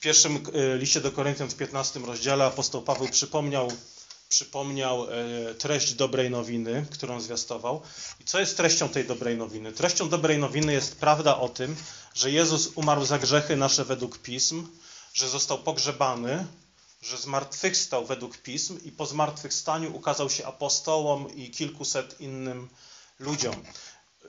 pierwszym e, liście do Koryntian w 15 rozdziale apostoł Paweł przypomniał, przypomniał e, treść dobrej nowiny, którą zwiastował. I co jest treścią tej dobrej nowiny? Treścią dobrej nowiny jest prawda o tym, że Jezus umarł za grzechy nasze według pism, że został pogrzebany, że zmartwychwstał według pism i po zmartwychwstaniu ukazał się apostołom i kilkuset innym ludziom.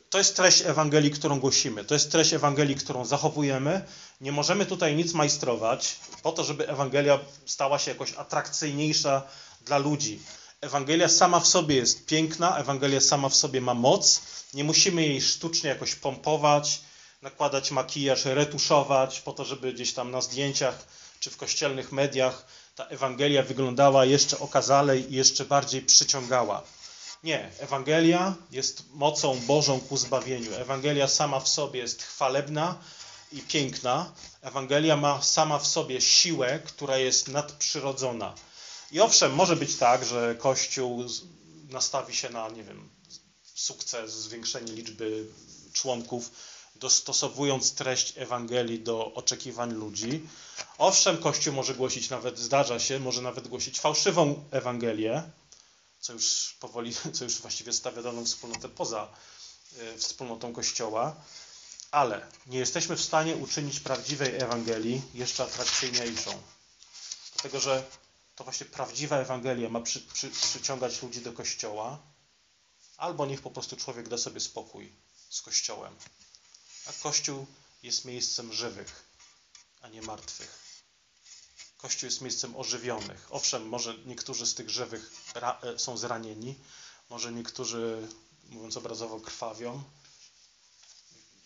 To jest treść Ewangelii, którą głosimy. To jest treść Ewangelii, którą zachowujemy. Nie możemy tutaj nic majstrować po to, żeby Ewangelia stała się jakoś atrakcyjniejsza dla ludzi. Ewangelia sama w sobie jest piękna, Ewangelia sama w sobie ma moc. Nie musimy jej sztucznie jakoś pompować, nakładać makijaż, retuszować po to, żeby gdzieś tam na zdjęciach czy w kościelnych mediach ta Ewangelia wyglądała jeszcze okazalej i jeszcze bardziej przyciągała. Nie, Ewangelia jest mocą Bożą ku zbawieniu. Ewangelia sama w sobie jest chwalebna i piękna. Ewangelia ma sama w sobie siłę, która jest nadprzyrodzona. I owszem, może być tak, że Kościół nastawi się na, nie wiem, sukces, zwiększenie liczby członków, dostosowując treść Ewangelii do oczekiwań ludzi. Owszem, Kościół może głosić nawet, zdarza się, może nawet głosić fałszywą Ewangelię, co już powoli, co już właściwie stawia daną wspólnotę poza y, wspólnotą Kościoła, ale nie jesteśmy w stanie uczynić prawdziwej Ewangelii jeszcze atrakcyjniejszą. Dlatego, że to właśnie prawdziwa Ewangelia ma przy, przy, przyciągać ludzi do Kościoła, albo niech po prostu człowiek da sobie spokój z Kościołem. A Kościół jest miejscem żywych, a nie martwych. Kościół jest miejscem ożywionych. Owszem, może niektórzy z tych żywych e, są zranieni, może niektórzy, mówiąc obrazowo, krwawią.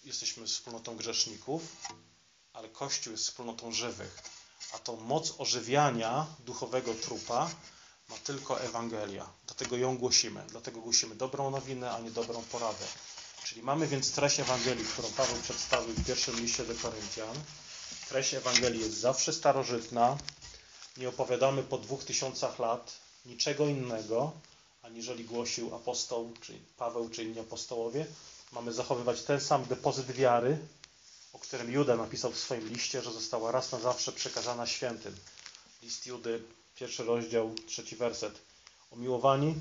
Jesteśmy wspólnotą grzeszników, ale Kościół jest wspólnotą żywych. A tą moc ożywiania duchowego trupa ma tylko Ewangelia. Dlatego ją głosimy. Dlatego głosimy dobrą nowinę, a nie dobrą poradę. Czyli mamy więc treść Ewangelii, którą Paweł przedstawił w pierwszym liście do Koryntian. Treść Ewangelii jest zawsze starożytna. Nie opowiadamy po dwóch tysiącach lat niczego innego, aniżeli głosił apostoł, czyli Paweł, czy inni apostołowie. Mamy zachowywać ten sam depozyt wiary, o którym Juda napisał w swoim liście, że została raz na zawsze przekazana świętym. List Judy, pierwszy rozdział, trzeci werset. Umiłowani,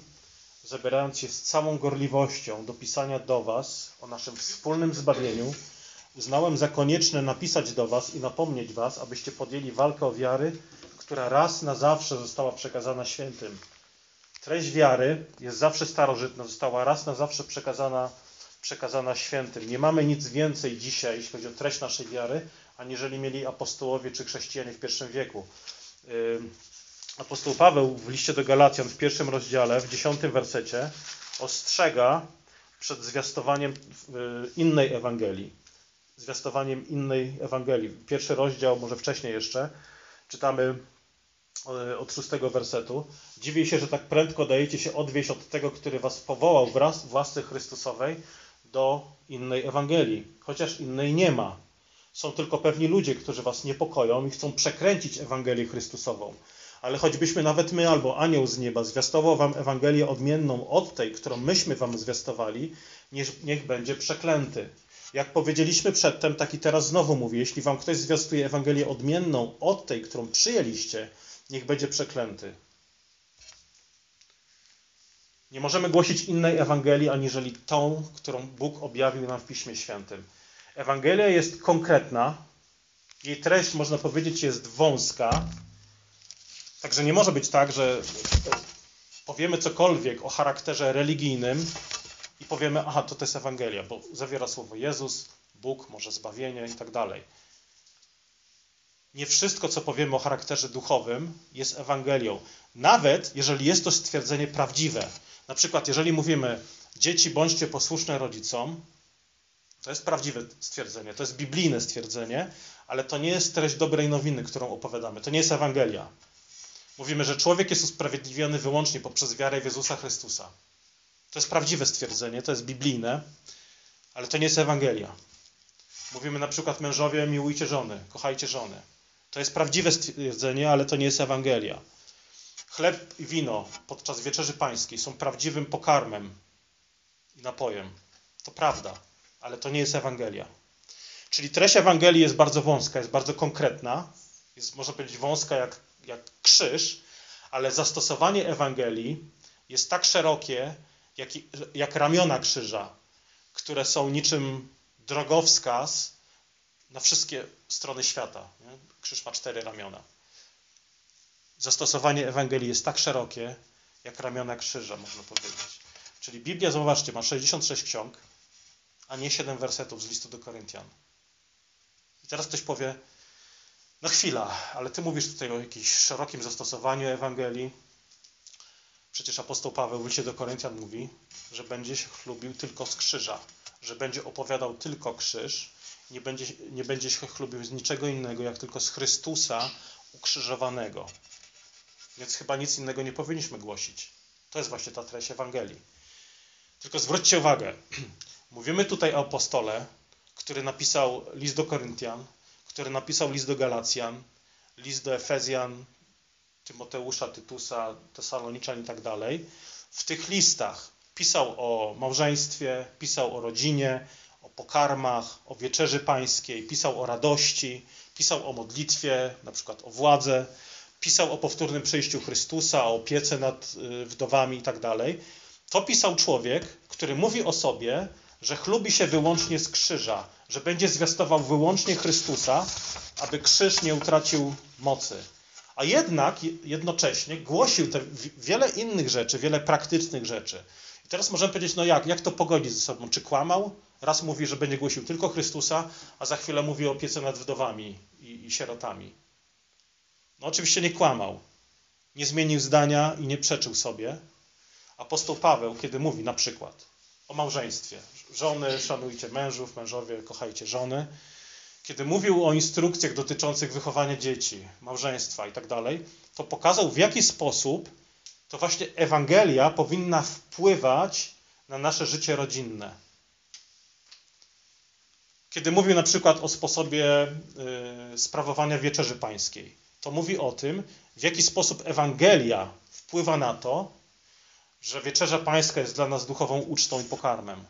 zabierając się z całą gorliwością do pisania do Was o naszym wspólnym zbawieniu, uznałem za konieczne napisać do Was i napomnieć Was, abyście podjęli walkę o wiary, która raz na zawsze została przekazana świętym. Treść wiary jest zawsze starożytna, została raz na zawsze przekazana, przekazana świętym. Nie mamy nic więcej dzisiaj, jeśli chodzi o treść naszej wiary, aniżeli mieli apostołowie czy chrześcijanie w pierwszym wieku. Apostoł Paweł w liście do Galacjan w pierwszym rozdziale, w dziesiątym wersecie ostrzega przed zwiastowaniem innej Ewangelii. Zwiastowaniem innej Ewangelii. Pierwszy rozdział, może wcześniej jeszcze, czytamy e, od szóstego wersetu. Dziwię się, że tak prędko dajecie się odwieść od tego, który was powołał wraz w łasce Chrystusowej do innej Ewangelii, chociaż innej nie ma. Są tylko pewni ludzie, którzy was niepokoją i chcą przekręcić Ewangelię Chrystusową. Ale choćbyśmy nawet my albo anioł z nieba zwiastował wam Ewangelię odmienną od tej, którą myśmy wam zwiastowali, niech, będzie przeklęty. Jak powiedzieliśmy przedtem, tak i teraz znowu mówię, jeśli wam ktoś zwiastuje Ewangelię odmienną od tej, którą przyjęliście, niech będzie przeklęty. Nie możemy głosić innej Ewangelii, aniżeli tą, którą Bóg objawił nam w Piśmie Świętym. Ewangelia jest konkretna, jej treść, można powiedzieć, jest wąska, także nie może być tak, że powiemy cokolwiek o charakterze religijnym, i powiemy, aha, to to jest Ewangelia, bo zawiera słowo Jezus, Bóg, może zbawienie i tak dalej. Nie wszystko, co powiemy o charakterze duchowym, jest Ewangelią. Nawet jeżeli jest to stwierdzenie prawdziwe. Na przykład, jeżeli mówimy, dzieci bądźcie posłuszne rodzicom, to jest prawdziwe stwierdzenie, to jest biblijne stwierdzenie, ale to nie jest treść dobrej nowiny, którą opowiadamy. To nie jest Ewangelia. Mówimy, że człowiek jest usprawiedliwiony wyłącznie poprzez wiarę w Jezusa Chrystusa. To jest prawdziwe stwierdzenie, to jest biblijne, ale to nie jest Ewangelia. Mówimy na przykład mężowie, miłujcie żony, kochajcie żony. To jest prawdziwe stwierdzenie, ale to nie jest Ewangelia. Chleb i wino podczas wieczerzy pańskiej są prawdziwym pokarmem i napojem. To prawda, ale to nie jest Ewangelia. Czyli treść Ewangelii jest bardzo wąska, jest bardzo konkretna jest, można powiedzieć, wąska jak, jak krzyż, ale zastosowanie Ewangelii jest tak szerokie, jak, jak ramiona krzyża, które są niczym drogowskaz na wszystkie strony świata. Krzyż ma cztery ramiona. Zastosowanie Ewangelii jest tak szerokie, jak ramiona krzyża, można powiedzieć. Czyli Biblia, zauważcie, ma 66 ksiąg, a nie 7 wersetów z listu do Koryntian. I teraz ktoś powie, no chwila, ale ty mówisz tutaj o jakimś szerokim zastosowaniu Ewangelii. Przecież apostoł Paweł w liście do Koryntian mówi, że będzie się chlubił tylko z krzyża, że będzie opowiadał tylko krzyż, nie będzie, nie będzie się chlubił z niczego innego, jak tylko z Chrystusa ukrzyżowanego. Więc chyba nic innego nie powinniśmy głosić. To jest właśnie ta treść Ewangelii. Tylko zwróćcie uwagę, mówimy tutaj o apostole, który napisał list do Koryntian, który napisał list do Galacjan, list do Efezjan, Tymoteusza, Tytusa, Tesaloniczan i tak dalej. W tych listach pisał o małżeństwie, pisał o rodzinie, o pokarmach, o wieczerzy pańskiej, pisał o radości, pisał o modlitwie, na przykład o władze, pisał o powtórnym przyjściu Chrystusa, o opiece nad y, wdowami i tak. To pisał człowiek, który mówi o sobie, że chlubi się wyłącznie z krzyża, że będzie zwiastował wyłącznie Chrystusa, aby krzyż nie utracił mocy. A jednak jednocześnie głosił te wiele innych rzeczy, wiele praktycznych rzeczy. I teraz możemy powiedzieć, no jak, jak to pogodzić ze sobą? Czy kłamał? Raz mówi, że będzie głosił tylko Chrystusa, a za chwilę mówi o opiece nad wdowami i, i sierotami. No oczywiście nie kłamał. Nie zmienił zdania i nie przeczył sobie. Apostoł Paweł, kiedy mówi na przykład o małżeństwie, żony szanujcie mężów, mężowie kochajcie żony, kiedy mówił o instrukcjach dotyczących wychowania dzieci, małżeństwa i tak dalej, to pokazał w jaki sposób to właśnie Ewangelia powinna wpływać na nasze życie rodzinne. Kiedy mówił na przykład o sposobie y, sprawowania wieczerzy pańskiej, to mówi o tym, w jaki sposób Ewangelia wpływa na to, że wieczerza pańska jest dla nas duchową ucztą i pokarmem.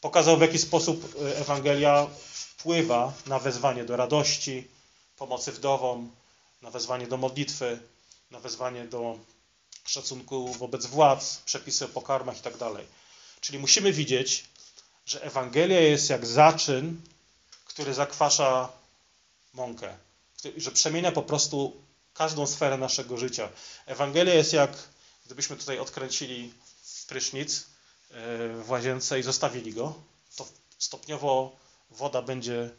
Pokazał, w jaki sposób y, Ewangelia wpływa na wezwanie do radości, pomocy wdowom, na wezwanie do modlitwy, na wezwanie do szacunku wobec władz, przepisy o pokarmach itd. Tak Czyli musimy widzieć, że Ewangelia jest jak zaczyn, który zakwasza mąkę, że przemienia po prostu każdą sferę naszego życia. Ewangelia jest jak, gdybyśmy tutaj odkręcili prysznic e, w łazience i zostawili go, to stopniowo woda będzie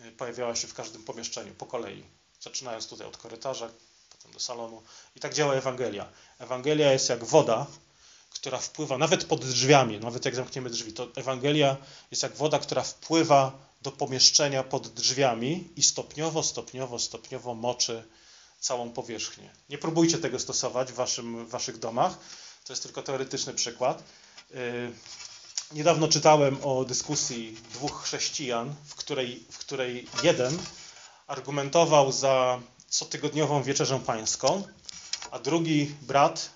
e, pojawiała się w każdym pomieszczeniu po kolei. Zaczynając tutaj od korytarza, potem do salonu. I tak działa Ewangelia. Ewangelia jest jak woda, która wpływa nawet pod drzwiami, nawet jak zamkniemy drzwi. To Ewangelia jest jak woda, która wpływa do pomieszczenia pod drzwiami i stopniowo, stopniowo, stopniowo moczy całą powierzchnię. Nie próbujcie tego stosować w, waszym, w waszych domach. To jest tylko teoretyczny przykład. Yy, niedawno czytałem o dyskusji dwóch chrześcijan, w której, w której jeden argumentował za cotygodniową wieczerzę pańską, a drugi brat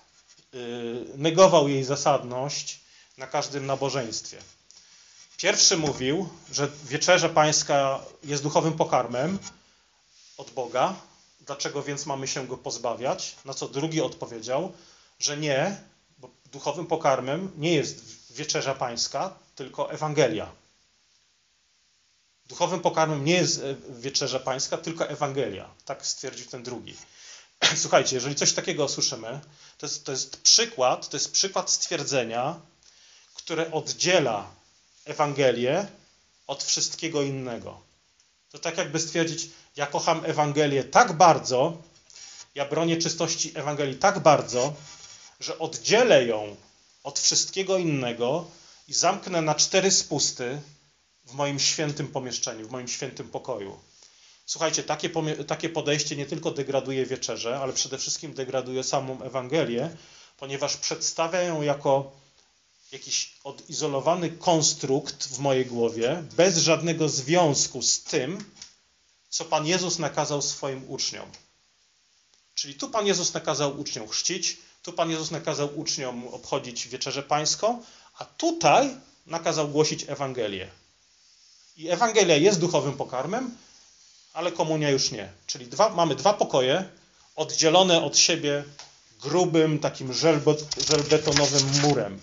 yy, negował jej zasadność na każdym nabożeństwie. Pierwszy mówił, że wieczerza pańska jest duchowym pokarmem od Boga, dlaczego więc mamy się go pozbawiać? Na co drugi odpowiedział, że nie, bo duchowym pokarmem nie jest wieczerza pańska, tylko Ewangelia. Duchowym pokarmem nie jest e, wieczerza pańska, tylko Ewangelia. Tak stwierdził ten drugi. Słuchajcie, jeżeli coś takiego usłyszymy, to jest, to jest przykład, to jest przykład stwierdzenia, które oddziela Ewangelię od wszystkiego innego. To tak jakby stwierdzić, ja kocham Ewangelię tak bardzo, ja bronię czystości Ewangelii tak bardzo, że oddzielę ją od wszystkiego innego i zamknę na cztery spusty w moim świętym pomieszczeniu, w moim świętym pokoju. Słuchajcie, takie, takie podejście nie tylko degraduje wieczerzę, ale przede wszystkim degraduje samą Ewangelię, ponieważ przedstawia ją jako jakiś odizolowany konstrukt w mojej głowie, bez żadnego związku z tym, co Pan Jezus nakazał swoim uczniom. Czyli tu Pan Jezus nakazał uczniom chrzcić, tu Pan Jezus nakazał uczniom obchodzić wieczerzę pańską, a tutaj nakazał głosić Ewangelię. I Ewangelia jest duchowym pokarmem, ale komunia już nie. Czyli dwa, mamy dwa pokoje oddzielone od siebie grubym, takim żelbetonowym murem.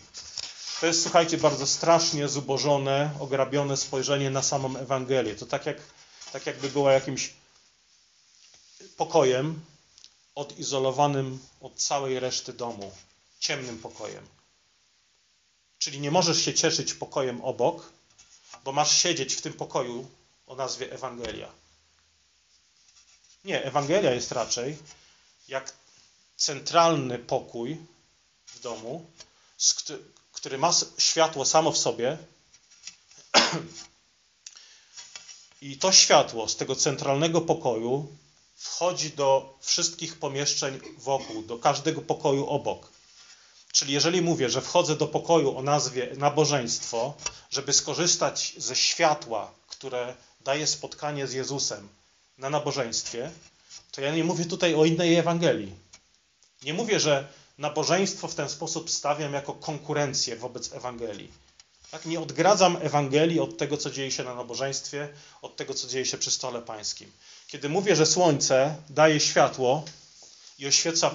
To jest, słuchajcie, bardzo strasznie zubożone, ograbione spojrzenie na samą Ewangelię. To tak, jak, tak jakby była jakimś pokojem odizolowanym od całej reszty domu, ciemnym pokojem. Czyli nie możesz się cieszyć pokojem obok, bo masz siedzieć w tym pokoju o nazwie Ewangelia. Nie, Ewangelia jest raczej jak centralny pokój w domu, który ma światło samo w sobie. I to światło z tego centralnego pokoju wchodzi do wszystkich pomieszczeń wokół, do każdego pokoju obok. Czyli jeżeli mówię, że wchodzę do pokoju o nazwie nabożeństwo, żeby skorzystać ze światła, które daje spotkanie z Jezusem na nabożeństwie, to ja nie mówię tutaj o innej Ewangelii. Nie mówię, że nabożeństwo w ten sposób stawiam jako konkurencję wobec Ewangelii. Tak? Nie odgradzam Ewangelii od tego, co dzieje się na nabożeństwie, od tego, co dzieje się przy stole pańskim. Kiedy mówię, że słońce daje światło i oświeca,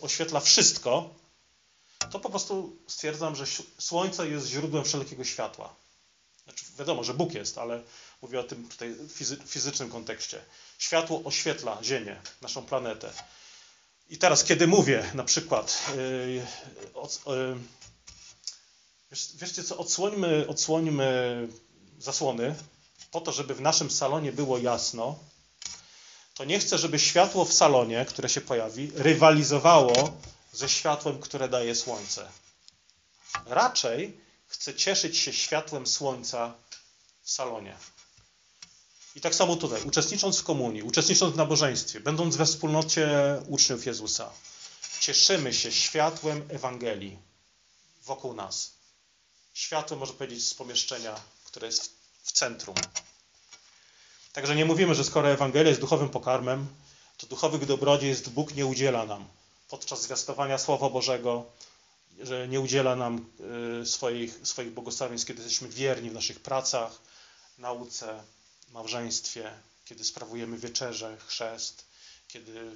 oświetla wszystko, to po prostu stwierdzam, że słońce jest źródłem wszelkiego światła. Znaczy, wiadomo, że Bóg jest, ale mówię o tym tutaj fizycznym kontekście. Światło oświetla Ziemię, naszą planetę. I teraz, kiedy mówię na przykład, yy, yy, wiesz, wieszcie co, odsłońmy, odsłońmy zasłony po to, żeby w naszym salonie było jasno, to nie chcę, żeby światło w salonie, które się pojawi, rywalizowało ze światłem, które daje słońce. Raczej chcę cieszyć się światłem słońca w salonie. I tak samo tutaj, uczestnicząc w komunii, uczestnicząc w nabożeństwie, będąc we wspólnocie uczniów Jezusa, cieszymy się światłem Ewangelii wokół nas. Światłem, można powiedzieć, z pomieszczenia, które jest w centrum. Także nie mówimy, że skoro Ewangelia jest duchowym pokarmem, to duchowych dobrodziejstw Bóg nie udziela nam podczas zwiastowania Słowa Bożego, że nie udziela nam y, swoich, swoich błogosławieństw, kiedy jesteśmy wierni w naszych pracach, nauce, małżeństwie, kiedy sprawujemy wieczerze, chrzest, kiedy y,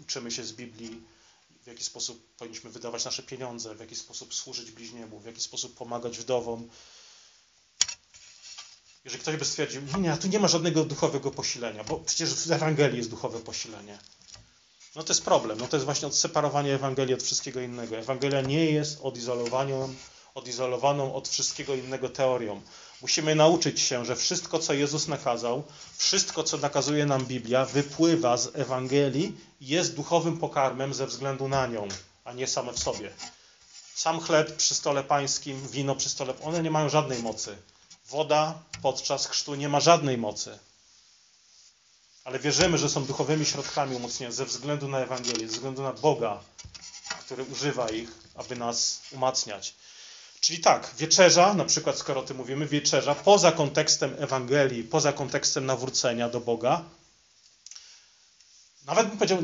uczymy się z Biblii, w jaki sposób powinniśmy wydawać nasze pieniądze, w jaki sposób służyć bliźniemu, w jaki sposób pomagać wdowom. Jeżeli ktoś by stwierdził, nie, tu nie ma żadnego duchowego posilenia, bo przecież w Ewangelii jest duchowe posilenie. No to jest problem. No to jest właśnie odseparowanie Ewangelii od wszystkiego innego. Ewangelia nie jest odizolowaną, odizolowaną od wszystkiego innego teorią. Musimy nauczyć się, że wszystko, co Jezus nakazał, wszystko, co nakazuje nam Biblia, wypływa z Ewangelii i jest duchowym pokarmem ze względu na nią, a nie same w sobie. Sam chleb przy stole pańskim, wino przy stole, one nie mają żadnej mocy. Woda podczas chrztu nie ma żadnej mocy. Ale wierzymy, że są duchowymi środkami umocnienia ze względu na Ewangelię, ze względu na Boga, który używa ich, aby nas umacniać. Czyli tak, wieczerza, na przykład skoro o tym mówimy, wieczerza poza kontekstem Ewangelii, poza kontekstem nawrócenia do Boga, nawet bym powiedział,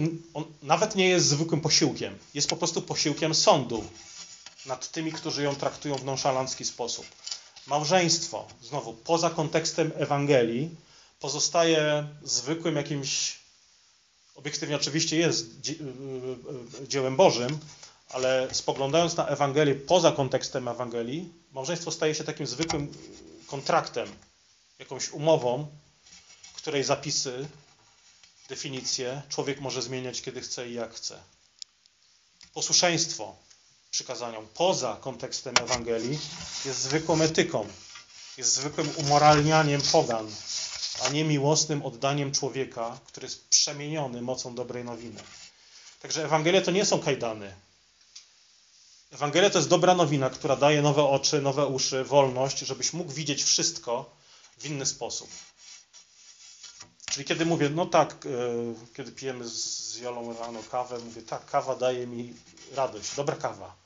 nawet nie jest zwykłym posiłkiem. Jest po prostu posiłkiem sądu nad tymi, którzy ją traktują w nonszalancki sposób. Małżeństwo, znowu, poza kontekstem Ewangelii, pozostaje zwykłym jakimś, obiektywnie oczywiście jest y, y, y, dziełem Bożym, ale spoglądając na Ewangelię poza kontekstem Ewangelii, małżeństwo staje się takim zwykłym kontraktem, jakąś umową, której zapisy, definicje człowiek może zmieniać kiedy chce i jak chce. Posłuszeństwo przykazaniom poza kontekstem Ewangelii jest zwykłą etyką, jest zwykłym umoralnianiem pogan, a nie miłosnym oddaniem człowieka, który jest przemieniony mocą dobrej nowiny. Także Ewangelia to nie są kajdany, Ewangelia to jest dobra nowina, która daje nowe oczy, nowe uszy, wolność, żebyś mógł widzieć wszystko w inny sposób. Czyli kiedy mówię, no tak, e, kiedy pijemy z Jolą rano kawę, mówię, tak, kawa daje mi radość, dobra kawa.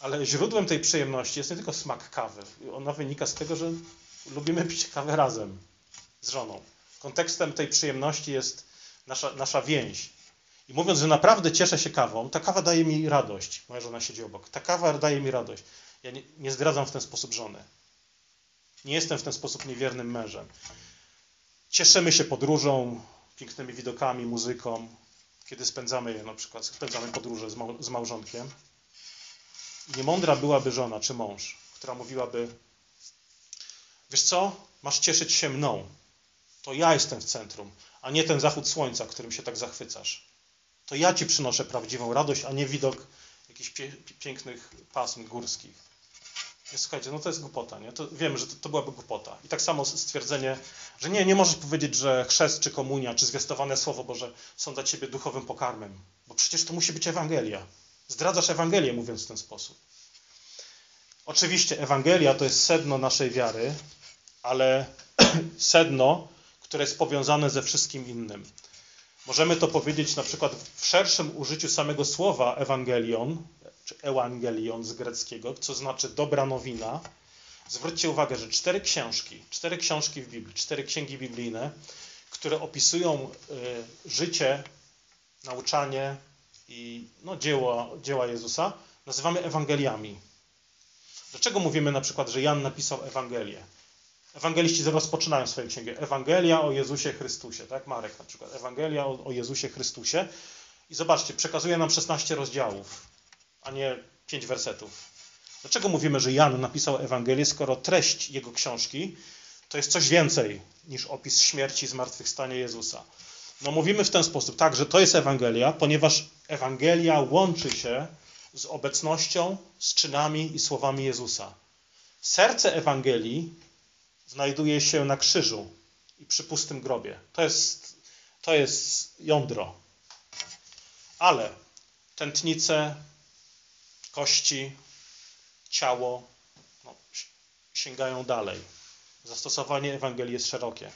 Ale źródłem tej przyjemności jest nie tylko smak kawy. Ona wynika z tego, że lubimy pić kawę razem z żoną. Kontekstem tej przyjemności jest nasza, nasza więź. I mówiąc, że naprawdę cieszę się kawą, ta kawa daje mi radość. Moja żona siedzi obok. Ta kawa daje mi radość. Ja nie, nie zdradzam w ten sposób żony. Nie jestem w ten sposób niewiernym mężem. cieszymy się podróżą, pięknymi widokami, muzyką, kiedy spędzamy je, na przykład spędzamy podróże z, mał z małżonkiem. Niemądra byłaby żona czy mąż, która mówiłaby: Wiesz co, masz cieszyć się mną. To ja jestem w centrum, a nie ten zachód słońca, którym się tak zachwycasz. To ja ci przynoszę prawdziwą radość, a nie widok jakichś pie pięknych pasm górskich. Słuchajcie, no to jest głupota, nie? To wiemy, że to, to, byłaby głupota. I tak samo stwierdzenie, że nie, nie możesz powiedzieć, że chrzest, czy komunia, czy zwiastowane Słowo Boże są dla ciebie duchowym pokarmem, bo przecież to musi być Ewangelia. Zdradzasz Ewangelię, mówiąc w ten sposób. Oczywiście Ewangelia to jest sedno naszej wiary, ale sedno, które jest powiązane ze wszystkim innym. Możemy to powiedzieć na przykład w szerszym użyciu samego słowa Ewangelion, czy Ewangelion z greckiego, co znaczy dobra nowina. Zwróćcie uwagę, że cztery książki, cztery książki w Biblii, cztery księgi biblijne, które opisują y, życie, nauczanie i no, dzieło, dzieła Jezusa, nazywamy Ewangeliami. Dlaczego mówimy na przykład, że Jan napisał Ewangelię? Ewangeliści rozpoczynają swoją księgę. Ewangelia o Jezusie Chrystusie, tak? Marek na przykład. Ewangelia o, o Jezusie Chrystusie. I zobaczcie, przekazuje nam 16 rozdziałów, a nie 5 wersetów. Dlaczego mówimy, że Jan napisał Ewangelię, skoro treść jego książki to jest coś więcej niż opis śmierci i zmartwychwstania Jezusa? No mówimy w ten sposób, tak, że to jest Ewangelia, ponieważ Ewangelia łączy się z obecnością, z czynami i słowami Jezusa. Serce Ewangelii znajduje się na krzyżu i przy pustym grobie. To jest, to jest jądro. Ale tętnice, kości, ciało no, sięgają dalej. Zastosowanie Ewangelii jest szerokie.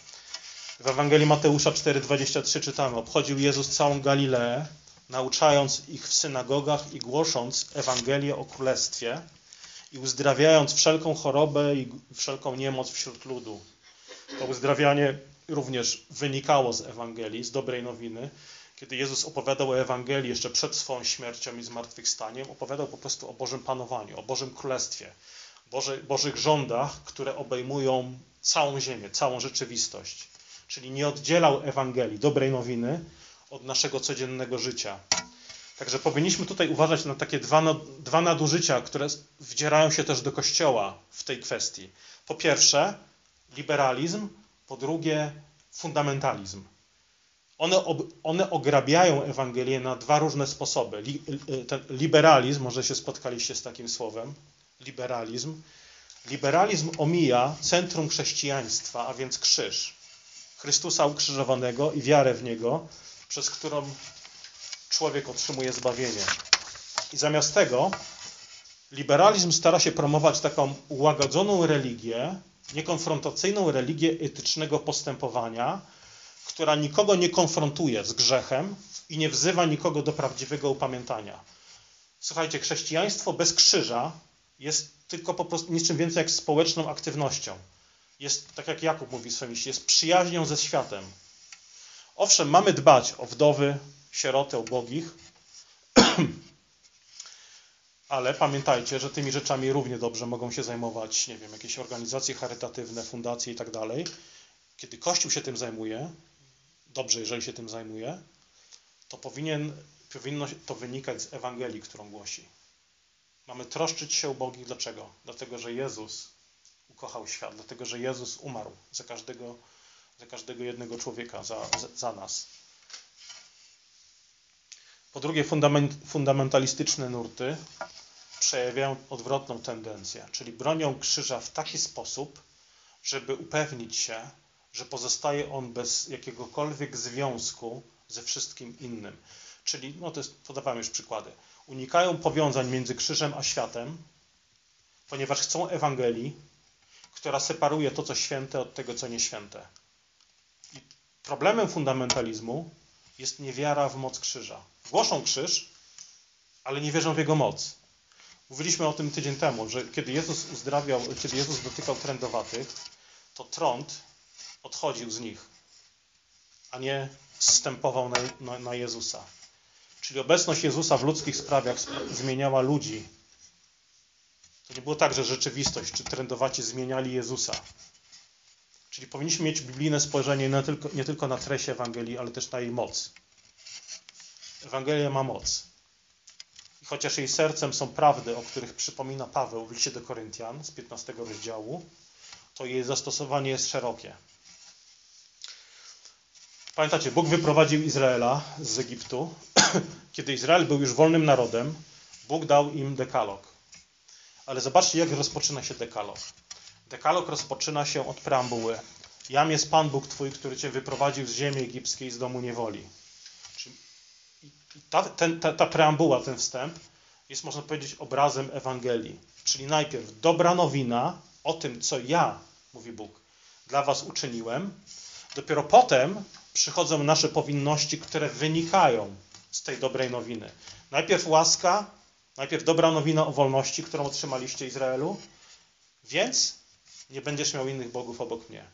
W Ewangelii Mateusza 4,23 czytamy: Obchodził Jezus całą Galileę, nauczając ich w synagogach i głosząc Ewangelię o Królestwie i uzdrawiając wszelką chorobę i wszelką niemoc wśród ludu. To uzdrawianie również wynikało z Ewangelii, z dobrej nowiny. Kiedy Jezus opowiadał o Ewangelii jeszcze przed swoją śmiercią i zmartwychwstaniem, opowiadał po prostu o Bożym panowaniu, o Bożym Królestwie, Boży, Bożych rządach, które obejmują całą ziemię, całą rzeczywistość. Czyli nie oddzielał Ewangelii, dobrej nowiny, od naszego codziennego życia. Także powinniśmy tutaj uważać na takie dwa, dwa nadużycia, które wdzierają się też do Kościoła w tej kwestii. Po pierwsze, liberalizm, po drugie, fundamentalizm. One, one ograbiają Ewangelię na dwa różne sposoby. Li, ten liberalizm, może się spotkaliście z takim słowem, liberalizm. Liberalizm omija centrum chrześcijaństwa, a więc krzyż. Chrystusa ukrzyżowanego i wiarę w Niego, przez którą człowiek otrzymuje zbawienie. I zamiast tego liberalizm stara się promować taką ułagodzoną religię, niekonfrontacyjną religię etycznego postępowania, która nikogo nie konfrontuje z grzechem i nie wzywa nikogo do prawdziwego upamiętania. Słuchajcie, chrześcijaństwo bez krzyża jest tylko po prostu niczym więcej jak społeczną aktywnością. Jest, tak jak Jakub mówi w swoim liście, jest przyjaźnią ze światem. Owszem, mamy dbać o wdowy, sieroty, ubogich. Ale pamiętajcie, że tymi rzeczami równie dobrze mogą się zajmować, nie wiem, jakieś organizacje charytatywne, fundacje i tak dalej. Kiedy Kościół się tym zajmuje, dobrze, jeżeli się tym zajmuje, to powinien, powinno to wynikać z Ewangelii, którą głosi. Mamy troszczyć się ubogich. Dlaczego? Dlatego, że Jezus ukochał świat, dlatego, że Jezus umarł za każdego, za każdego jednego człowieka, za, za nas. Po drugie, fundament, fundamentalistyczne nurty przejawiają odwrotną tendencję, czyli bronią krzyża w taki sposób, żeby upewnić się, że pozostaje on bez jakiegokolwiek związku ze wszystkim innym. Czyli, no to jest, podawałem już przykłady, unikają powiązań między krzyżem a światem, ponieważ chcą Ewangelii, która separuje to, co święte, od tego, co nieświęte. I problemem fundamentalizmu jest niewiara w moc krzyża. Głoszą krzyż, ale nie wierzą w jego moc. Mówiliśmy o tym tydzień temu, że kiedy Jezus uzdrawiał, kiedy Jezus dotykał trędowatych, to trąd odchodził z nich, a nie zstępował na, na, na Jezusa. Czyli obecność Jezusa w ludzkich sprawach zmieniała ludzi. To nie było tak, że rzeczywistość czy trędowaci zmieniali Jezusa. Czyli powinniśmy mieć biblijne spojrzenie nie tylko, nie tylko na treść Ewangelii, ale też na jej moc. Ewangelia ma moc. I chociaż jej sercem są prawdy, o których przypomina Paweł w liście do Koryntian z 15 rozdziału, to jej zastosowanie jest szerokie. Pamiętacie, Bóg wyprowadził Izraela z Egiptu. Kiedy Izrael był już wolnym narodem, Bóg dał im dekalog. Ale zobaczcie, jak rozpoczyna się dekalog. Dekalog rozpoczyna się od preambuły. Jam jest Pan Bóg Twój, który Cię wyprowadził z ziemi egipskiej, z domu niewoli. Ta, ten, ta, ta preambuła, ten wstęp jest, można powiedzieć, obrazem Ewangelii. Czyli najpierw dobra nowina o tym, co ja, mówi Bóg, dla Was uczyniłem. Dopiero potem przychodzą nasze powinności, które wynikają z tej dobrej nowiny. Najpierw łaska, najpierw dobra nowina o wolności, którą otrzymaliście Izraelu, więc nie będziesz miał innych bogów obok mnie.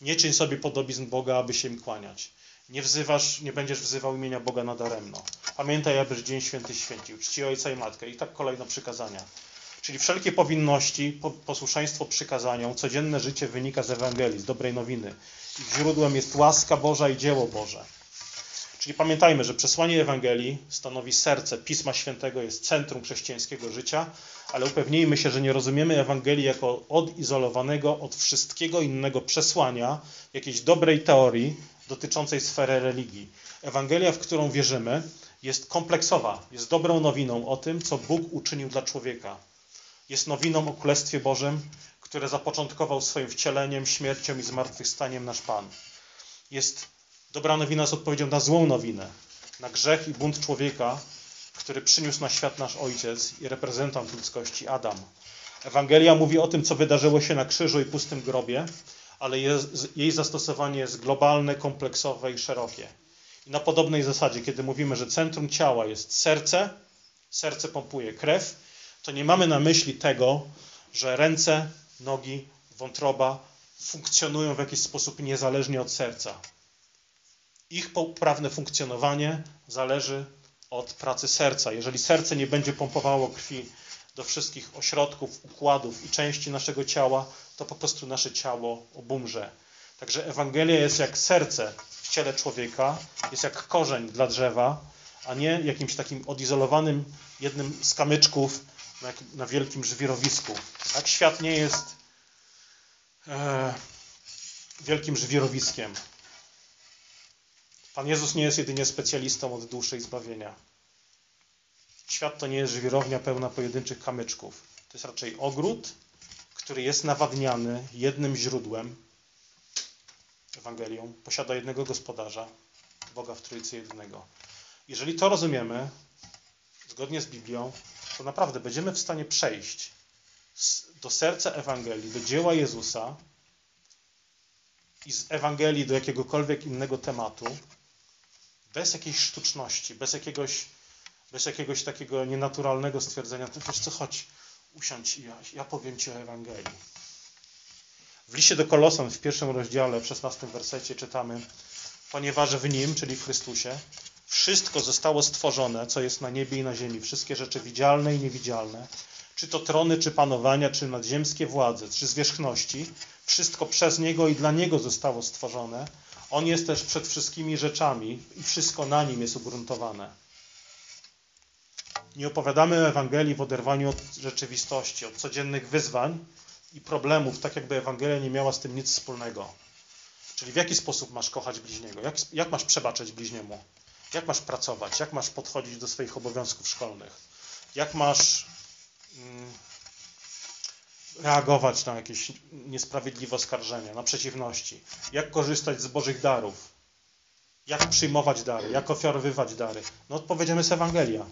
Nie czyń sobie podobizn Boga, aby się im kłaniać. Nie wzywasz, nie będziesz wzywał imienia Boga nadaremno. Pamiętaj, abyś dzień święty święcił. Czci ojca i matkę. I tak kolejne przykazania. Czyli wszelkie powinności, posłuszeństwo przykazaniom, codzienne życie wynika z Ewangelii, z dobrej nowiny. Ich źródłem jest łaska Boża i dzieło Boże. Czyli pamiętajmy, że przesłanie Ewangelii stanowi serce Pisma Świętego, jest centrum chrześcijańskiego życia, ale upewnijmy się, że nie rozumiemy Ewangelii jako odizolowanego od wszystkiego innego przesłania, jakiejś dobrej teorii dotyczącej sfery religii. Ewangelia, w którą wierzymy, jest kompleksowa, jest dobrą nowiną o tym, co Bóg uczynił dla człowieka. Jest nowiną o Królestwie Bożym, które zapoczątkował swoim wcieleniem, śmiercią i zmartwychwstaniem nasz Pan. Jest dobra nowina z odpowiedzią na złą nowinę, na grzech i bunt człowieka, który przyniósł na świat nasz Ojciec i reprezentant ludzkości Adam. Ewangelia mówi o tym, co wydarzyło się na krzyżu i pustym grobie, ale jej zastosowanie jest globalne, kompleksowe i szerokie. I na podobnej zasadzie, kiedy mówimy, że centrum ciała jest serce, serce pompuje krew, to nie mamy na myśli tego, że ręce, nogi, wątroba funkcjonują w jakiś sposób niezależnie od serca. Ich poprawne funkcjonowanie zależy od pracy serca. Jeżeli serce nie będzie pompowało krwi do wszystkich ośrodków, układów i części naszego ciała, to po prostu nasze ciało obumrze. Także Ewangelia jest jak serce w ciele człowieka, jest jak korzeń dla drzewa, a nie jakimś takim odizolowanym jednym z kamyczków na, na wielkim żwirowisku. Tak świat nie jest e, wielkim żwirowiskiem. Pan Jezus nie jest jedynie specjalistą od duszy i zbawienia. Świat to nie jest żwirownia pełna pojedynczych kamyczków. To jest raczej ogród, który jest nawadniany jednym źródłem, Ewangelią, posiada jednego gospodarza, Boga w Trójcy jednego. Jeżeli to rozumiemy, zgodnie z Biblią, to naprawdę będziemy w stanie przejść do serca Ewangelii, do dzieła Jezusa i z Ewangelii do jakiegokolwiek innego tematu, bez jakiejś sztuczności, bez jakiegoś, bez jakiegoś takiego nienaturalnego stwierdzenia, to wiesz co, chodź, usiądź i ja, ja powiem Ci o Ewangelii. W liście do Kolosan w pierwszym rozdziale, w szesnastym wersecie czytamy ponieważ w Nim, czyli w Chrystusie, wszystko zostało stworzone, co jest na niebie i na ziemi, wszystkie rzeczy widzialne i niewidzialne, czy to trony, czy panowania, czy nadziemskie władze, czy zwierzchności, wszystko przez Niego i dla Niego zostało stworzone. On jest też przed wszystkimi rzeczami i wszystko na Nim jest ugruntowane. Nie opowiadamy Ewangelii w oderwaniu od rzeczywistości, od codziennych wyzwań i problemów, tak jakby Ewangelia nie miała z tym nic wspólnego. Czyli w jaki sposób masz kochać bliźniego? Jak, jak masz przebaczać bliźniemu? Jak masz pracować? Jak masz podchodzić do swoich obowiązków szkolnych? Jak masz mm, reagować na jakieś niesprawiedliwe oskarżenia, na przeciwności? Jak korzystać z Bożych darów? Jak przyjmować dary? Jak ofiarowywać dary? No odpowiedzią jest Ewangelia.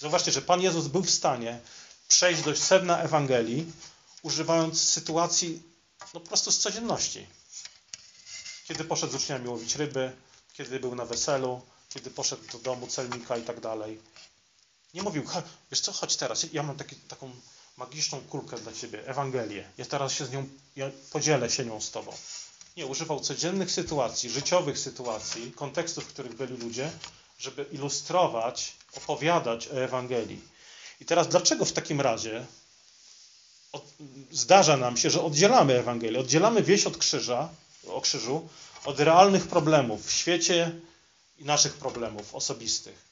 Zobaczcie, że Pan Jezus był w stanie przejść do sedna Ewangelii, używając sytuacji no po prostu z codzienności. Kiedy poszedł z uczniami łowić ryby, kiedy był na weselu, kiedy poszedł do domu celnika i tak dalej. Nie mówił, wiesz co, chodź teraz, ja mam taki, taką magiczną kulkę dla Ciebie, Ewangelię. Ja teraz się z nią, ja podzielę się nią z Tobą. Nie, używał codziennych sytuacji, życiowych sytuacji, kontekstów, w których byli ludzie, żeby ilustrować, opowiadać o Ewangelii. I teraz dlaczego w takim razie zdarza nam się, że oddzielamy Ewangelię, oddzielamy wieś od krzyża, o krzyżu, od realnych problemów w świecie i naszych problemów osobistych.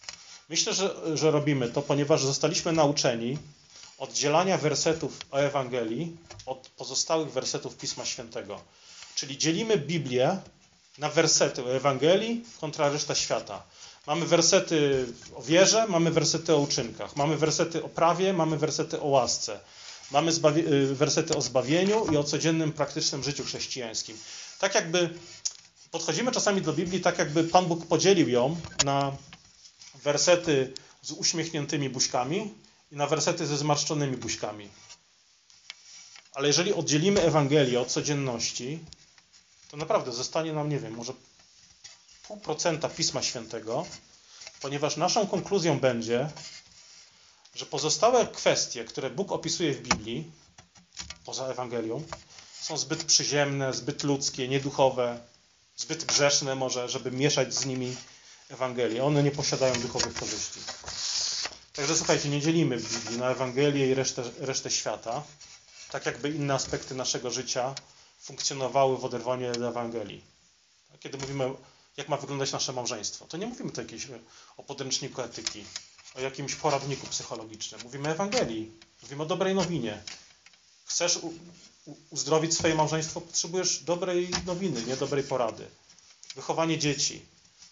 Myślę, że, że robimy to, ponieważ zostaliśmy nauczeni oddzielania wersetów o Ewangelii od pozostałych wersetów Pisma Świętego. Czyli dzielimy Biblię na wersety o Ewangelii kontra reszta świata. Mamy wersety o wierze, mamy wersety o uczynkach, mamy wersety o prawie, mamy wersety o łasce, mamy y, wersety o zbawieniu i o codziennym praktycznym życiu chrześcijańskim. Tak jakby podchodzimy czasami do Biblii, tak jakby Pan Bóg podzielił ją na wersety z uśmiechniętymi buźkami i na wersety ze zmarszczonymi buźkami. Ale jeżeli oddzielimy Ewangelię od codzienności, to naprawdę zostanie nam, nie wiem, może pół procenta Pisma Świętego, ponieważ naszą konkluzją będzie, że pozostałe kwestie, które Bóg opisuje w Biblii, poza Ewangelią, są zbyt przyziemne, zbyt ludzkie, nieduchowe, zbyt grzeszne może, żeby mieszać z nimi Ewangelię. One nie posiadają duchowych korzyści. Także słuchajcie, nie dzielimy Biblii na Ewangelię i resztę, resztę świata, tak jakby inne aspekty naszego życia funkcjonowały w oderwaniu od Ewangelii. Kiedy mówimy, jak ma wyglądać nasze małżeństwo, to nie mówimy tu jakieś, o podręczniku etyki, o jakimś poradniku psychologicznym. Mówimy o Ewangelii, mówimy o dobrej nowinie. Chcesz uzdrowić swoje małżeństwo, potrzebujesz dobrej nowiny, nie dobrej porady. Wychowanie dzieci,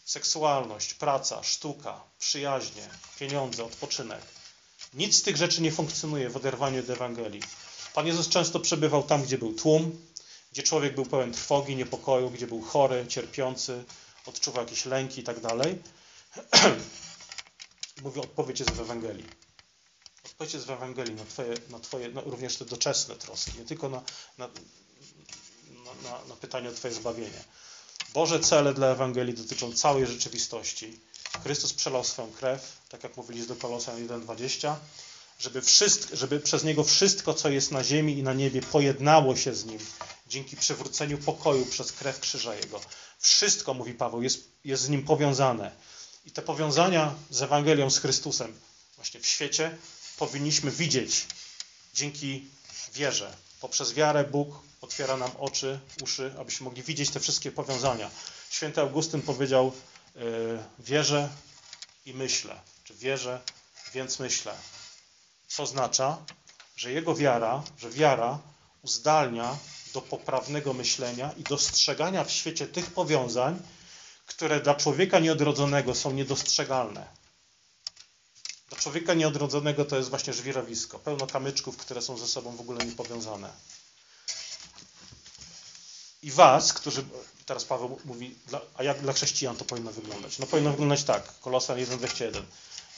seksualność, praca, sztuka, przyjaźnie, pieniądze, odpoczynek. Nic z tych rzeczy nie funkcjonuje w oderwaniu od Ewangelii. Pan Jezus często przebywał tam, gdzie był tłum, gdzie człowiek był pełen trwogi, niepokoju, gdzie był chory, cierpiący, odczuwał jakieś lęki i tak dalej. Mówię, odpowiedź jest w Ewangelii. Odpowiedź jest w Ewangelii na Twoje, na twoje no, również te doczesne troski, nie tylko na, na, na, na pytanie o Twoje zbawienie. Boże cele dla Ewangelii dotyczą całej rzeczywistości. Chrystus przelał swoją krew, tak jak mówiliśmy do Kolosjan 1,20, żeby, wszystko, żeby przez Niego wszystko, co jest na ziemi i na niebie, pojednało się z Nim dzięki przywróceniu pokoju przez krew krzyża Jego. Wszystko, mówi Paweł, jest, jest z Nim powiązane. I te powiązania z Ewangelią, z Chrystusem właśnie w świecie powinniśmy widzieć dzięki wierze. Poprzez wiarę Bóg otwiera nam oczy, uszy, abyśmy mogli widzieć te wszystkie powiązania. Święty Augustyn powiedział: yy, Wierzę i myślę, czy wierzę, więc myślę. Co oznacza, że jego wiara, że wiara uzdalnia do poprawnego myślenia i dostrzegania w świecie tych powiązań, które dla człowieka nieodrodzonego są niedostrzegalne. Dla człowieka nieodrodzonego to jest właśnie żwirowisko, pełno kamyczków, które są ze sobą w ogóle niepowiązane. I was, którzy, teraz Paweł mówi, a jak dla chrześcijan to powinno wyglądać? No powinno wyglądać tak, Kolosan 1,21.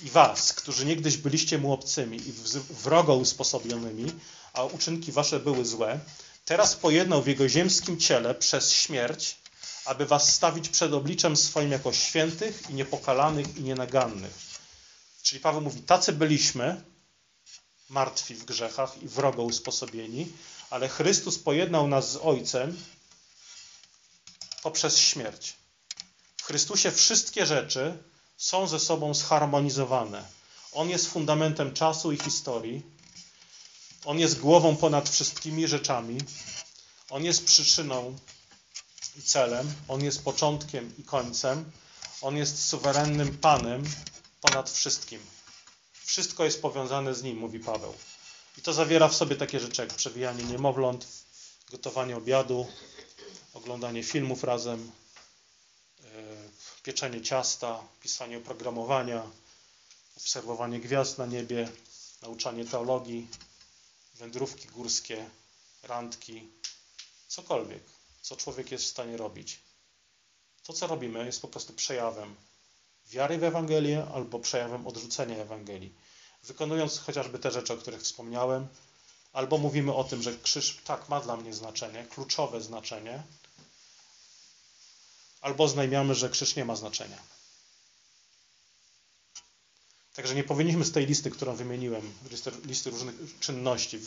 I was, którzy niegdyś byliście mu obcymi i wrogo usposobionymi, a uczynki wasze były złe, teraz pojednał w jego ziemskim ciele przez śmierć, aby was stawić przed obliczem swoim jako świętych i niepokalanych i nienagannych. Czyli Paweł mówi, tacy byliśmy, martwi w grzechach i wrogo usposobieni, ale Chrystus pojednał nas z Ojcem poprzez śmierć. W Chrystusie wszystkie rzeczy są ze sobą zharmonizowane. On jest fundamentem czasu i historii. On jest głową ponad wszystkimi rzeczami. On jest przyczyną i celem. On jest początkiem i końcem. On jest suwerennym Panem ponad wszystkim. Wszystko jest powiązane z Nim, mówi Paweł. I to zawiera w sobie takie rzeczy jak przewijanie niemowląt, gotowanie obiadu, oglądanie filmów razem, e, pieczenie ciasta, pisanie oprogramowania, obserwowanie gwiazd na niebie, nauczanie teologii, wędrówki górskie, randki, cokolwiek, co człowiek jest w stanie robić. To, co robimy, jest po prostu przejawem wiary w Ewangelię albo przejawem odrzucenia Ewangelii. Wykonując chociażby te rzeczy, o których wspomniałem, albo mówimy o tym, że krzyż tak ma dla mnie znaczenie, kluczowe znaczenie, albo oznajmiamy, że krzyż nie ma znaczenia. Także nie powinniśmy z tej listy, którą wymieniłem, listy różnych czynności,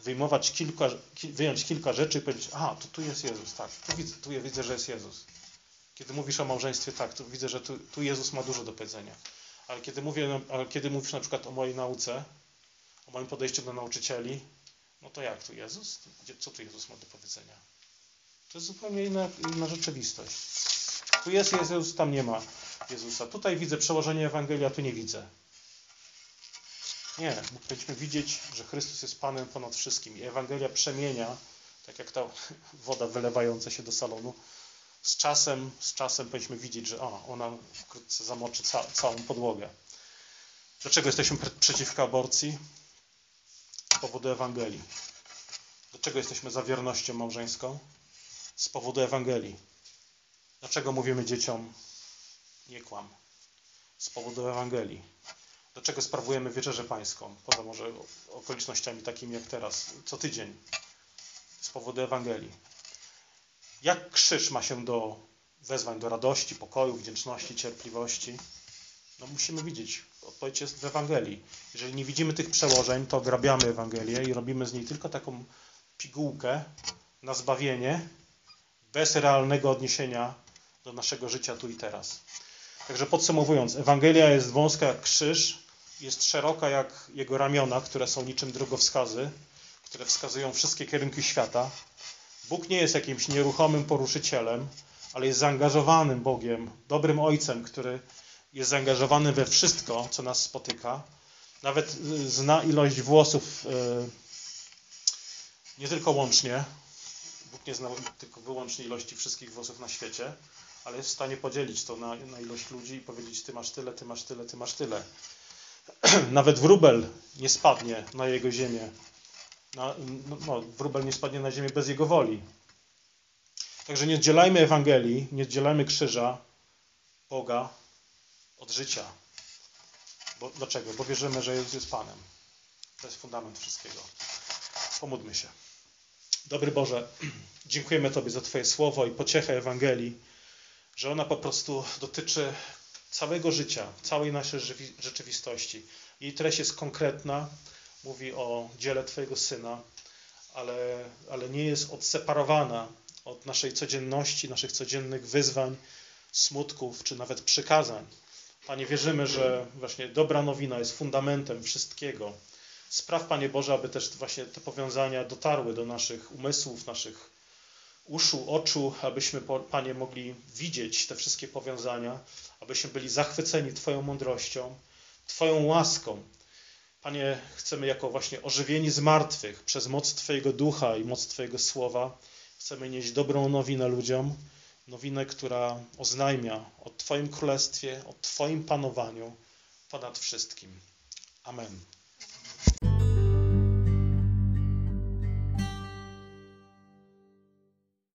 wyjmować kilka, wyjąć kilka rzeczy i powiedzieć, aha, to tu jest Jezus, tak, tu widzę, tu widzę, że jest Jezus. Kiedy mówisz o małżeństwie, tak, tu widzę, że tu, tu Jezus ma dużo do powiedzenia. Ale kiedy, mówię, ale kiedy mówisz na przykład o mojej nauce, o moim podejściu do nauczycieli, No to jak tu Jezus? Co tu Jezus ma do powiedzenia? To jest zupełnie inna, inna rzeczywistość. Tu jest Jezus, tam nie ma Jezusa. Tutaj widzę przełożenie Ewangelii, a tu nie widzę. Nie, powinniśmy widzieć, że Chrystus jest Panem ponad wszystkim i Ewangelia przemienia, tak jak ta woda wylewająca się do salonu, z czasem, z czasem powinniśmy widzieć, że o, ona wkrótce zamoczy ca całą podłogę. Dlaczego jesteśmy przeciwko aborcji? Z powodu Ewangelii. Dlaczego jesteśmy za wiernością małżeńską? Z powodu Ewangelii. Dlaczego mówimy dzieciom nie kłam? Z powodu Ewangelii. Dlaczego sprawujemy wieczerzę pańską? Poza może okolicznościami takimi jak teraz, co tydzień. Z powodu Ewangelii. Jak krzyż ma się do wezwań do radości, pokoju, wdzięczności, cierpliwości? No musimy widzieć. Odpowiedź jest w Ewangelii. Jeżeli nie widzimy tych przełożeń, to ograbiamy Ewangelię i robimy z niej tylko taką pigułkę na zbawienie, bez realnego odniesienia do naszego życia tu i teraz. Także podsumowując, Ewangelia jest wąska jak krzyż, jest szeroka jak jego ramiona, które są niczym drogowskazy, które wskazują wszystkie kierunki świata. Bóg nie jest jakimś nieruchomym poruszycielem, ale jest zaangażowanym Bogiem, dobrym Ojcem, który jest zaangażowany we wszystko, co nas spotyka. Nawet zna ilość włosów y, nie tylko łącznie. Bóg nie zna tylko wyłącznie ilości wszystkich włosów na świecie, ale jest w stanie podzielić to na, na ilość ludzi i powiedzieć: Ty masz tyle, ty masz tyle, ty masz tyle. Nawet wróbel nie spadnie na jego ziemię. Na, no, no, wróbel nie spadnie na ziemię bez jego woli. Także nie oddzielajmy Ewangelii, nie oddzielajmy krzyża Boga od życia. Bo, dlaczego? Bo wierzymy, że Jezus jest Panem. To jest fundament wszystkiego. Pomódlmy się. Dobry Boże, dziękujemy Tobie za Twoje słowo i pociechę Ewangelii, że ona po prostu dotyczy całego życia, całej naszej rzeczywistości. Jej treść jest konkretna, mówi o dziele Twojego Syna, ale, ale nie jest odseparowana od naszej codzienności, naszych codziennych wyzwań, smutków czy nawet przykazań. Panie, wierzymy, że właśnie dobra nowina jest fundamentem wszystkiego. Spraw, Panie Boże, aby też właśnie te powiązania dotarły do naszych umysłów, naszych uszu, oczu, abyśmy, Panie, mogli widzieć te wszystkie powiązania, abyśmy byli zachwyceni Twoją mądrością, Twoją łaską. Panie, chcemy jako właśnie ożywieni z martwych przez moc Twojego ducha i moc Twojego słowa, chcemy nieść dobrą nowinę ludziom, nowinę, która oznajmia o Twoim królestwie, o Twoim panowaniu ponad wszystkim. Amen.